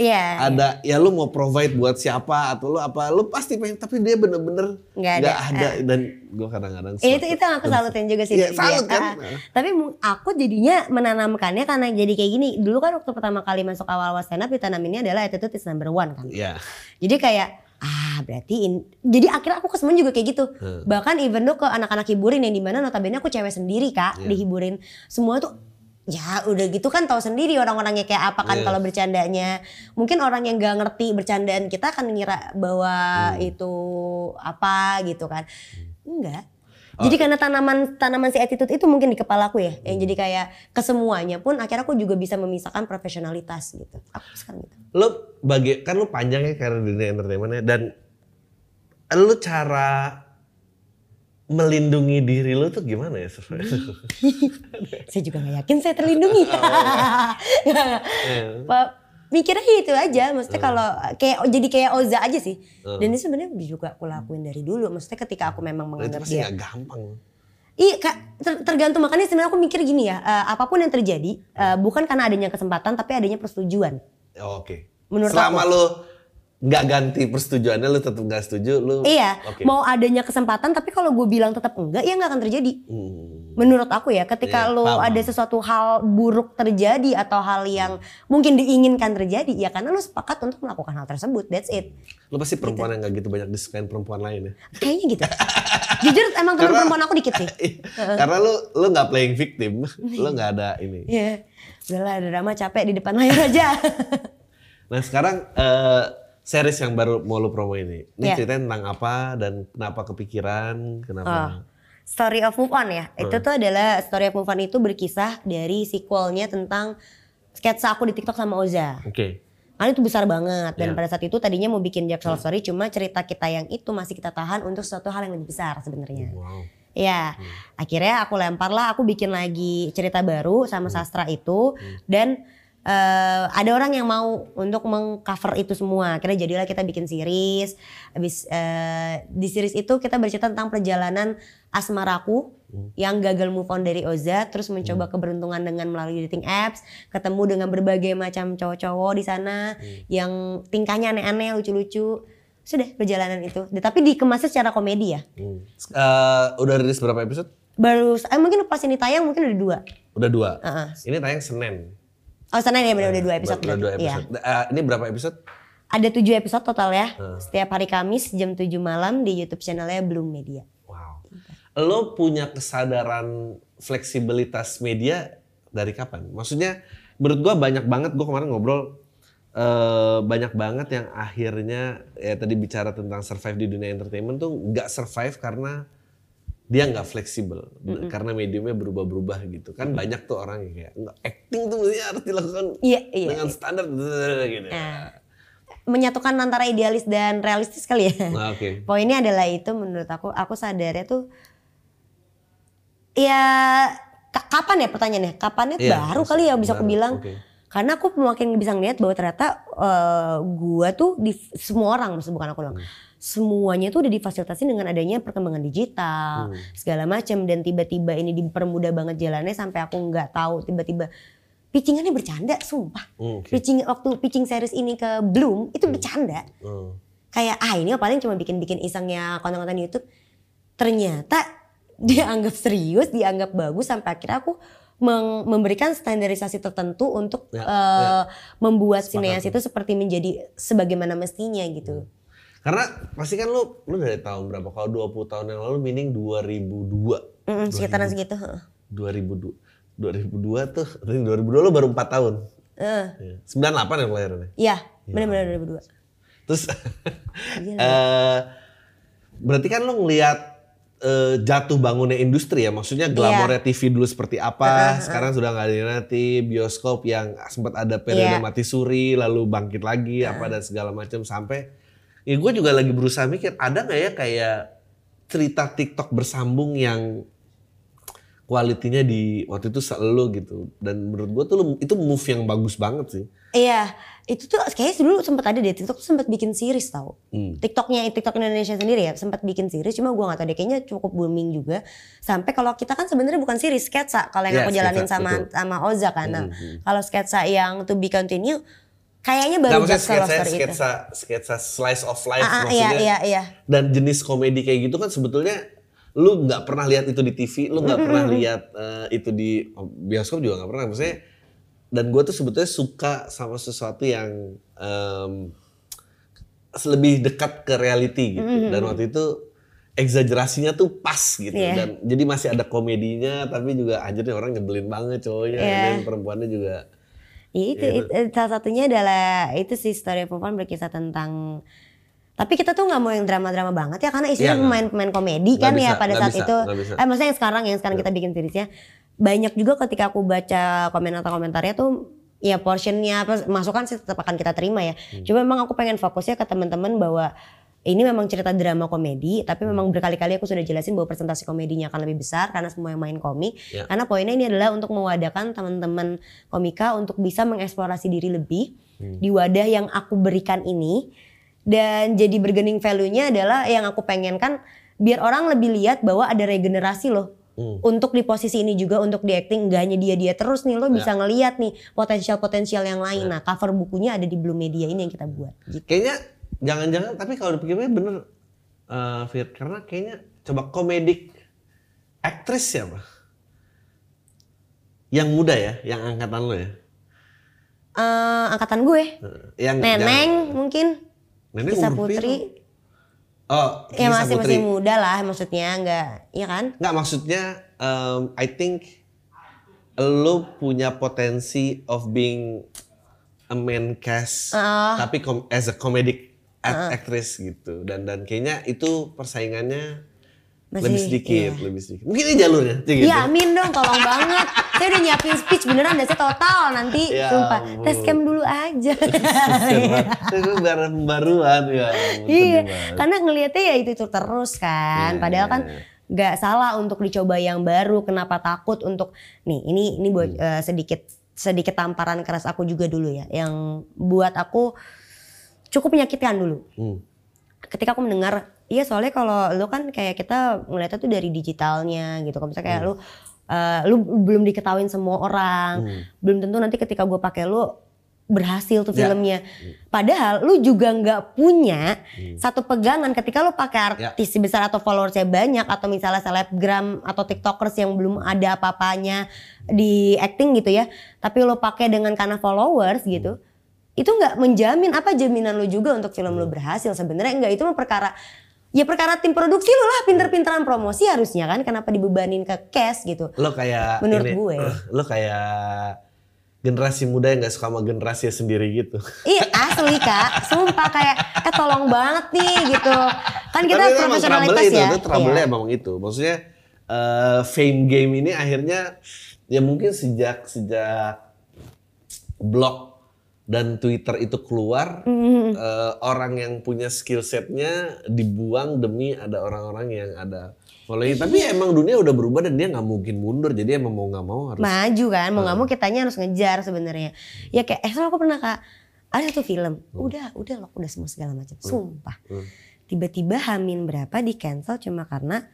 Iya. ada ya lu mau provide buat siapa atau lu apa lu pasti pengen tapi dia bener-bener Nggak ada. ada, dan gue kadang-kadang itu itu yang aku salutin juga sih. Iya, salut dia. kan? Ah, Tapi mu- aku jadinya menanamkannya karena jadi kayak gini. Dulu kan waktu pertama kali masuk awal-awal stand up ditanaminnya adalah attitude is number one kan. ya Jadi kayak ah berarti in- jadi akhirnya aku kesemuan juga kayak gitu. Hmm. Bahkan even though ke anak-anak hiburin yang di mana notabene aku cewek sendiri kak Iya. dihiburin. Semua tuh ya udah gitu kan tahu sendiri orang-orangnya kayak apa kan Iya. kalau bercandanya. Mungkin orang yang gak ngerti bercandaan kita kan ngira bahwa Hmm. itu apa gitu kan. Enggak. Jadi karena tanaman tanaman si attitude itu mungkin di kepala aku ya, yang jadi kayak kesemuanya pun akhirnya aku juga bisa memisahkan profesionalitas gitu. Aku sekarang gitu. lu bagi kan lu panjang ya karena dunia entertainment ya dan lu cara melindungi diri lu tuh gimana ya saya juga nggak yakin saya terlindungi. Eh, Pak, mikirnya itu aja, maksudnya kalau kayak jadi kayak Oza aja sih. Hmm. Dan itu sebenarnya juga aku lakuin dari dulu. Maksudnya ketika aku memang itu menganggap dia. gak gampang. Iya, Kak, ter- tergantung makanya sebenarnya aku mikir gini ya, eh, apa pun yang terjadi eh, bukan karena adanya kesempatan tapi adanya persetujuan. Oh, Oke. Menurut Selama aku. lu nggak ganti persetujuannya lu tetap nggak setuju lu. Iya, Oke. mau adanya kesempatan tapi kalau gue bilang tetap enggak ya nggak akan terjadi. Hmm. Menurut aku ya, ketika Iya, lo paham. ada sesuatu hal buruk terjadi atau hal yang mungkin diinginkan terjadi, ya karena lo sepakat untuk melakukan hal tersebut. That's it. Lu pasti perempuan yang gak gitu banyak disukain perempuan lain ya. Kayaknya gitu. Jujur emang teman perempuan aku dikit sih. Karena lu lu nggak playing victim, lu nggak ada ini. Iya. Udahlah drama capek di depan layar aja. Nah sekarang eh, series yang baru mau lu promo ini, ini Iya. ceritanya tentang apa dan kenapa kepikiran, kenapa? Oh. Story of Move On ya. Itu tuh adalah Story of Move On itu berkisah dari sequelnya tentang sketsa aku di TikTok sama Oza. Oke. Karena itu besar banget dan Iya. pada saat itu tadinya mau bikin Jack Love Story cuma cerita kita yang itu masih kita tahan untuk suatu hal yang lebih besar sebenarnya. Wow. Ya, akhirnya aku lempar lah, aku bikin lagi cerita baru sama sastra itu dan eh, ada orang yang mau untuk mengcover itu semua. Akhirnya jadilah kita bikin series. Habis eh, di series itu kita bercerita tentang perjalanan asmaraku yang gagal move on dari Oza terus mencoba keberuntungan dengan melalui dating apps ketemu dengan berbagai macam cowok-cowok di sana yang tingkahnya aneh-aneh lucu-lucu sudah perjalanan itu tapi dikemasnya secara komedi ya Hmm. Eh, udah rilis berapa episode? baru eh, mungkin pas ini tayang mungkin udah dua Udah dua. Heeh. Ini tayang Senin. Oh sana ya benar udah dua episode Udah dua. Iya. episode. Eh, ini berapa episode? ada tujuh episode total ya setiap hari Kamis jam 7 malam di YouTube channelnya Bloom Media Wow. Lo punya kesadaran fleksibilitas media dari kapan? Maksudnya menurut gua banyak banget gua kemarin ngobrol eh, banyak banget yang akhirnya ya tadi bicara tentang survive di dunia entertainment tuh nggak survive karena dia nggak fleksibel karena mediumnya berubah-berubah gitu kan banyak tuh orang yang kayak "Nggak, acting tuh mesti harus dilakukan iya iya dengan standar gitu. Nah, menyatukan antara idealis dan realistis kali ya Nah, oke. Poinnya adalah itu menurut aku, aku sadarnya tuh ya ka- kapan ya pertanyaannya? Kapannya Iya, baru kali ya bisa aku baru, bilang. oke. Karena aku makin bisa ngeliat bahwa ternyata eh, gua tuh di semua orang, maksud bukan aku doang. Hmm. Semuanya tuh udah difasilitasi dengan adanya perkembangan digital Hmm. segala macam dan tiba-tiba ini dipermudah banget jalannya sampai aku nggak tahu tiba-tiba pitchingannya bercanda, sumpah. Hmm, oke. Pitching waktu pitching series ini ke Bloom itu bercanda Hmm. kayak ah ini paling cuma bikin-bikin isengnya konten-konten YouTube ternyata dianggap serius dianggap bagus sampai akhirnya aku memberikan standarisasi tertentu untuk Ya, eh, membuat Sepakat. sineas itu seperti menjadi sebagaimana mestinya gitu Karena pasti kan lu lu dari tahun berapa? Kalau 20 tahun yang lalu meaning 2002. Mm-mm, sekitaran segitu heeh. 2002. 2002 tuh, 2002 lu baru 4 tahun. Eh, Ya. 98 yang kelahirannya. iya benar-benar 2002 Terus eh berarti kan lu ngelihat eh, jatuh bangunnya industri ya, maksudnya glamornya TV dulu seperti apa, sekarang sudah nggak ada nanti bioskop yang sempat ada periode Iya. mati suri, lalu bangkit lagi apa dan segala macam sampai ya gue juga lagi berusaha mikir ada nggak ya kayak cerita TikTok bersambung yang kualitinya di waktu itu selalu gitu dan menurut gue tuh itu move yang bagus banget sih. iya itu tuh kayaknya dulu sempat ada deh TikTok tuh sempat bikin series tau Hmm. TikToknya TikTok Indonesia sendiri ya sempat bikin series cuma gua nggak tahu deh kayaknya cukup booming juga sampai kalau kita kan sebenarnya bukan series sketsa kalau yang Iya, aku jalanin sketsa, sama betul. sama Oza kan Nah, Hmm, hmm. kalau sketsa yang to be continue kayaknya baru Jack sketsa, Soloster itu sketsa, sketsa slice of life ah, ah, maksudnya. iya iya iya Dan jenis komedi kayak gitu kan sebetulnya lu nggak pernah lihat itu di TV, lu nggak pernah lihat eh, itu di bioskop juga nggak pernah. Maksudnya dan gue tuh sebetulnya suka sama sesuatu yang em, lebih dekat ke reality gitu. Dan waktu itu exaggerasinya tuh pas gitu Iya. dan jadi masih ada komedinya tapi juga anjirnya orang nyebelin banget cowoknya Iya. dan perempuannya juga Ya itu, Iya, it- salah satunya adalah itu sih story perempuan berkisah tentang tapi kita tuh nggak mau yang drama-drama banget ya karena isinya Iya, pemain-pemain komedi kan ya bisa, pada nggak saat bisa, itu. Eh maksudnya yang sekarang yang sekarang kita bikin seriesnya banyak juga ketika aku baca komentar-komentarnya tuh ya portionnya apa masukan sih tetap akan kita terima ya. Hmm. Cuma memang aku pengen fokusnya ke teman-teman bahwa ini memang cerita drama komedi, tapi Hmm. memang berkali-kali aku sudah jelasin bahwa presentasi komedinya akan lebih besar karena semua yang main komik. Ya. Karena poinnya ini adalah untuk mewadakan teman-teman komika untuk bisa mengeksplorasi diri lebih Hmm. di wadah yang aku berikan ini dan jadi bergening value-nya adalah yang aku pengen kan biar orang lebih lihat bahwa ada regenerasi loh Hmm. untuk di posisi ini juga untuk di acting gak hanya dia dia terus nih lo Ya. bisa ngeliat nih potensial-potensial yang lain nah cover bukunya ada di Blue Media ini yang kita buat gitu. Kayaknya jangan-jangan tapi kalau dipikirnya bener eh Fir karena kayaknya coba komedik aktris siapa? Yang muda ya, yang angkatan lo ya. Eh, angkatan gue Eh, Yang Neneng jangan- mungkin Neneng Kisah Putri piro? Oh, ya masih Putri. masih muda lah maksudnya nggak iya kan Nggak maksudnya um, I think lo punya potensi of being a main cast Ah. tapi as a comedic act- actress gitu. Dan dan kayaknya itu persaingannya Masih, lebih sedikit iya. lebih sedikit. Mungkin ini jalurnya kayak gitu. Iya amin dong tolong banget. Saya udah nyiapin speech beneran dan saya total nanti Ya Sumpah. ampun. tes cam dulu aja. Itu baru pembaruan ya Iya karena ngelihatnya ya itu, itu terus kan. Iya, Padahal iya, kan nggak salah untuk dicoba yang baru. Kenapa takut untuk Nih ini ini buat Hmm. eh, sedikit sedikit tamparan keras aku juga dulu ya. Yang buat aku cukup menyakitkan dulu Hmm. ketika aku mendengar Iya soalnya kalau lu kan kayak kita ngeliatnya tuh dari digitalnya gitu. Kalau misalnya kayak lu uh, lu belum diketahuin semua orang, Hmm. belum tentu nanti ketika gue pakai lu berhasil tuh Ya. filmnya. Padahal lu juga nggak punya satu pegangan ketika lu pakai Ya. artis besar atau followersnya banyak atau misalnya selebgram atau tiktokers yang belum ada apa-apanya di acting gitu ya. Tapi lu pakai dengan karena followers gitu. Itu nggak menjamin apa jaminan lu juga untuk film lu berhasil sebenarnya enggak itu mah perkara ya perkara tim produksi lu lah pinter-pinteran promosi harusnya kan kenapa dibebanin ke cash gitu. Lo kayak Menurut ini, gue. lo kayak generasi muda yang gak suka sama generasi sendiri gitu. Iya asli kak, sumpah kayak eh tolong banget nih gitu. Kan kita Tapi profesionalitas ya. Itu, trouble-nya Iya. emang itu. Maksudnya eh, fame game ini akhirnya ya mungkin sejak sejak blog dan Twitter itu keluar Mm-hmm. eh, orang yang punya skill setnya dibuang demi ada orang-orang yang ada following. Tapi Iya. emang dunia udah berubah dan dia nggak mungkin mundur. Jadi emang mau nggak mau harus. Maju kan, mau nggak Hmm. mau kitanya harus ngejar sebenarnya. Ya kayak eh soalnya aku pernah kak ada satu film, Hmm. udah udah loh udah semua segala macam, sumpah. Tiba-tiba Hamin berapa di cancel cuma karena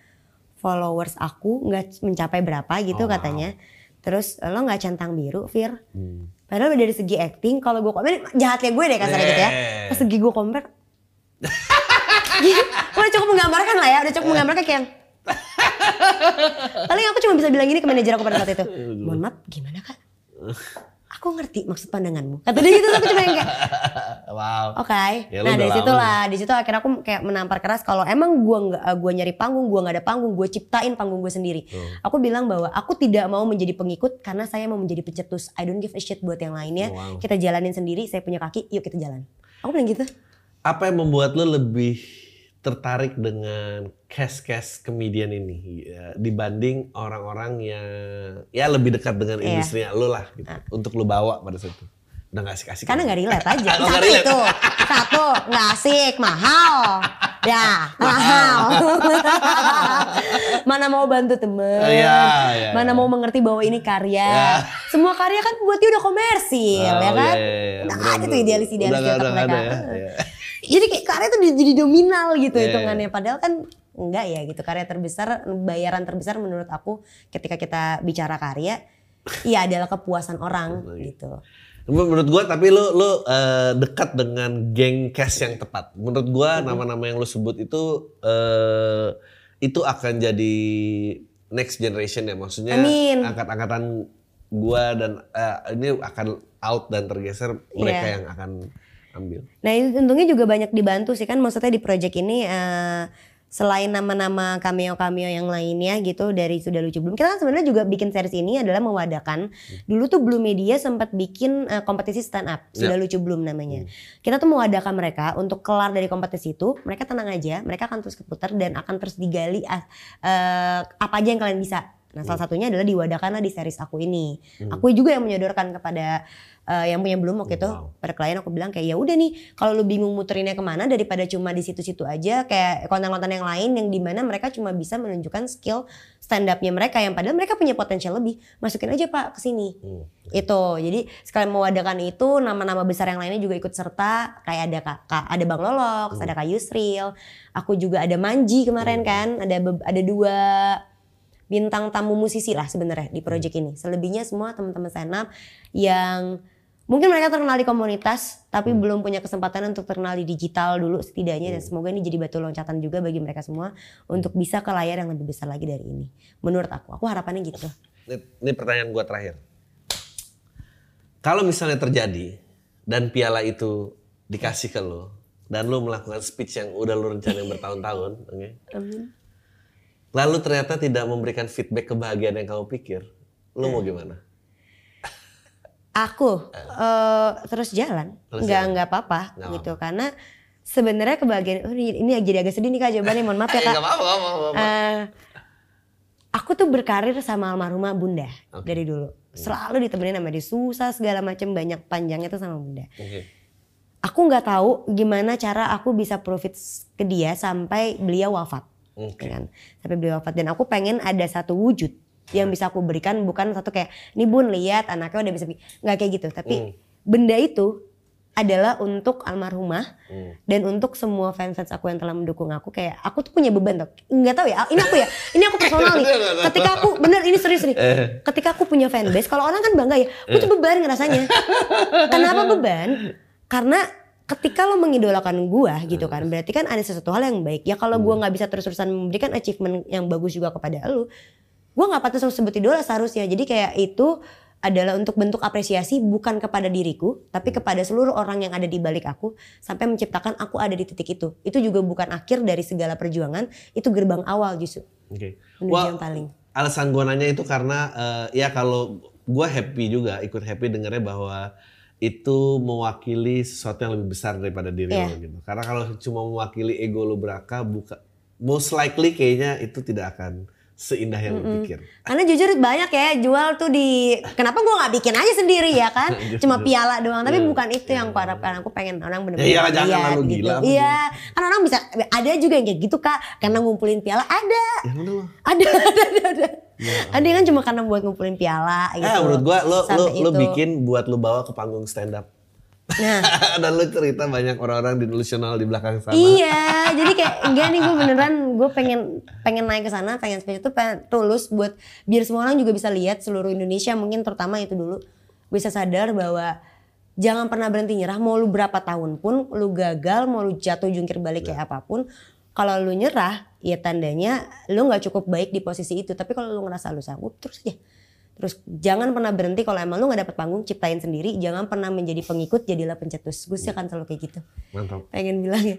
followers aku nggak mencapai berapa gitu Oh, wow. katanya. Terus lo nggak centang biru, Fir. Hmm. Padahal dari segi acting, kalau gue komen jahatnya gue deh kasarnya gitu ya. Pas segi gue compare, udah cukup menggambarkan lah ya, udah cukup menggambarkan kayak Paling aku cuma bisa bilang gini ke manajer aku pada saat itu. Mohon maaf, gimana kak? Aku ngerti maksud pandanganmu. Kata dia gitu, aku cuma yang kayak, Wow. oke. Ya, lu nah dari lama situ lah, di situ akhirnya aku kayak menampar keras kalau emang gua nggak, eh, gua nyari panggung, gua nggak ada panggung, gua ciptain panggung gue sendiri. Hmm. Aku bilang bahwa aku tidak mau menjadi pengikut karena saya mau menjadi pencetus. I don't give a shit buat yang lainnya. Wow. Kita jalanin sendiri. Saya punya kaki, yuk kita jalan. Aku bilang gitu. Apa yang membuat lo lebih tertarik dengan cast-cast komedian ini ya, dibanding orang-orang yang ya lebih dekat dengan Iya. industrinya lo lah gitu, untuk lo bawa pada saat itu udah nggak asik-asik Karena nggak relate aja. Satu relate. itu. Satu, nggak asik, mahal. Ya, mahal. Mana mau bantu temen. Iya, iya, Mana iya. mau mengerti bahwa ini karya. Ya. Semua karya kan buat dia udah komersil, Oh, ya kan? iya, iya, iya. Udah Bener, tuh bener. idealis-idealis Udah nggak mereka. ada ya. Jadi kayak karya tuh jadi dominal gitu Iya, hitungannya. Padahal kan enggak ya gitu. Karya terbesar, bayaran terbesar menurut aku ketika kita bicara karya, iya adalah kepuasan orang gitu. Menurut gua tapi lu lu eh, dekat dengan geng cast yang tepat. Menurut gua nama-nama yang lu sebut itu eh, itu akan jadi next generation ya maksudnya angkat-angkatan gua dan eh, ini akan out dan tergeser mereka Iya. yang akan ambil. Nah itu untungnya juga banyak dibantu sih kan maksudnya di project ini eh, selain nama-nama cameo-cameo yang lainnya gitu dari sudah lucu belum kita kan sebenarnya juga bikin series ini adalah mewadakan dulu tuh Blue Media sempat bikin eh, kompetisi stand up sudah lucu belum namanya. Kita tuh mewadakan mereka untuk kelar dari kompetisi itu mereka tenang aja mereka akan terus keputar dan akan terus digali eh, apa aja yang kalian bisa nah salah satunya adalah diwadakanlah di series aku ini. Aku juga yang menyodorkan kepada eh, yang punya belum waktu itu. Wow. pada klien aku bilang kayak ya udah nih kalau lu bingung muterinnya ke mana daripada cuma di situ-situ aja kayak konten-konten yang lain yang di mana mereka cuma bisa menunjukkan skill stand upnya mereka yang padahal mereka punya potensial lebih. Masukin aja pak ke sini. Hmm. itu. Jadi sekalian mewadakan itu nama-nama besar yang lainnya juga ikut serta. Kayak ada kak, Kak- ada bang Lolox ada kak Yusril. Aku juga ada Manji kemarin kan ada ada dua bintang tamu musisi lah sebenarnya di project ini. Selebihnya semua teman-teman stand up yang mungkin mereka terkenal di komunitas tapi belum punya kesempatan untuk terkenal di digital dulu setidaknya dan semoga ini jadi batu loncatan juga bagi mereka semua untuk bisa ke layar yang lebih besar lagi dari ini. Menurut aku, aku harapannya gitu. Ini, ini pertanyaan gua terakhir. Kalau misalnya terjadi dan piala itu dikasih ke lo dan lo melakukan speech yang udah lo rencanain bertahun-tahun, oke? Lalu ternyata tidak memberikan feedback kebahagiaan yang kamu pikir, lo mau gimana? Aku eh, terus jalan, Terus nggak jalan. nggak apa-apa Nggak gitu karena sebenarnya kebahagiaan oh, ini, jadi agak sedih nih kak jawabannya mohon maaf ya Eh, kak. apa-apa, apa-apa. Eh, aku tuh berkarir sama almarhumah bunda Oke. dari dulu. Selalu ditemenin sama dia susah segala macam banyak panjangnya tuh sama bunda. Oke. Aku nggak tahu gimana cara aku bisa profit ke dia sampai beliau wafat. Oke. ya kan? Sampai beliau wafat dan aku pengen ada satu wujud yang bisa aku berikan bukan satu kayak ini bun lihat anaknya udah bisa bi-" nggak kayak gitu tapi Hmm. benda itu adalah untuk almarhumah Hmm. dan untuk semua fans-fans aku yang telah mendukung aku kayak aku tuh punya beban tuh nggak tahu ya ini aku ya ini aku personal nih ketika aku bener ini serius nih Eh. ketika aku punya fanbase kalau orang kan bangga ya aku tuh beban ngerasanya kenapa beban karena ketika lo mengidolakan gua gitu kan berarti kan ada sesuatu hal yang baik. Ya kalau gua nggak bisa terus-terusan memberikan achievement yang bagus juga kepada lo gua nggak patut sebut idola seharusnya. Jadi kayak itu adalah untuk bentuk apresiasi bukan kepada diriku tapi kepada seluruh orang yang ada di balik aku sampai menciptakan aku ada di titik itu. Itu juga bukan akhir dari segala perjuangan itu gerbang awal justru. Menuju Wah, yang paling. alasan gue nanya itu karena eh, ya kalau gue happy juga ikut happy dengernya bahwa itu mewakili sesuatu yang lebih besar daripada diri Iya. lo gitu. Karena kalau cuma mewakili ego lo beraka, buka, most likely kayaknya itu tidak akan seindah yang lo pikir. Karena jujur banyak ya jual tuh di kenapa gua nggak bikin aja sendiri ya kan cuma piala doang tapi Iya, bukan itu iya. yang aku harapkan aku pengen orang benar-benar Ya iyalah, jangan lah lu gitu. gila. iya kan orang bisa ada juga yang kayak gitu kak karena ngumpulin piala ada Ya lo. ada ada ada ada ada yang kan cuma karena buat ngumpulin piala gitu Eh menurut gue lo lo Sampai lo itu. bikin buat lo bawa ke panggung stand up. nah Dan lo cerita banyak orang-orang delusional di belakang sana. Iya, jadi kayak enggak nih gue beneran gue pengen pengen naik ke sana, pengen speech itu pengen tulus buat biar semua orang juga bisa lihat seluruh Indonesia mungkin terutama itu dulu bisa sadar bahwa jangan pernah berhenti nyerah mau lu berapa tahun pun lu gagal mau lu jatuh jungkir balik kayak apa pun kalau lu nyerah ya tandanya lu nggak cukup baik di posisi itu tapi kalau lu ngerasa lu sanggup terus aja terus jangan pernah berhenti kalau emang lu nggak dapet panggung ciptain sendiri jangan pernah menjadi pengikut jadilah pencetus gue sih akan selalu kayak gitu Mantap. pengen bilang ya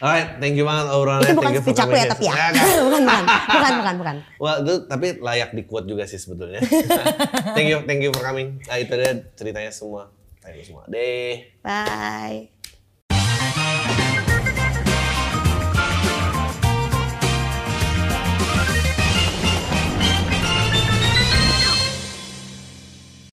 Alright, thank you banget obrolannya. itu bukan speech aku ya tapi ya. Enggak. bukan, bukan, bukan, bukan, bukan. Wah, itu tapi layak di quote juga sih sebetulnya. thank you, thank you for coming. Nah, itu dia ceritanya semua. Thank you semua. Deh. Bye.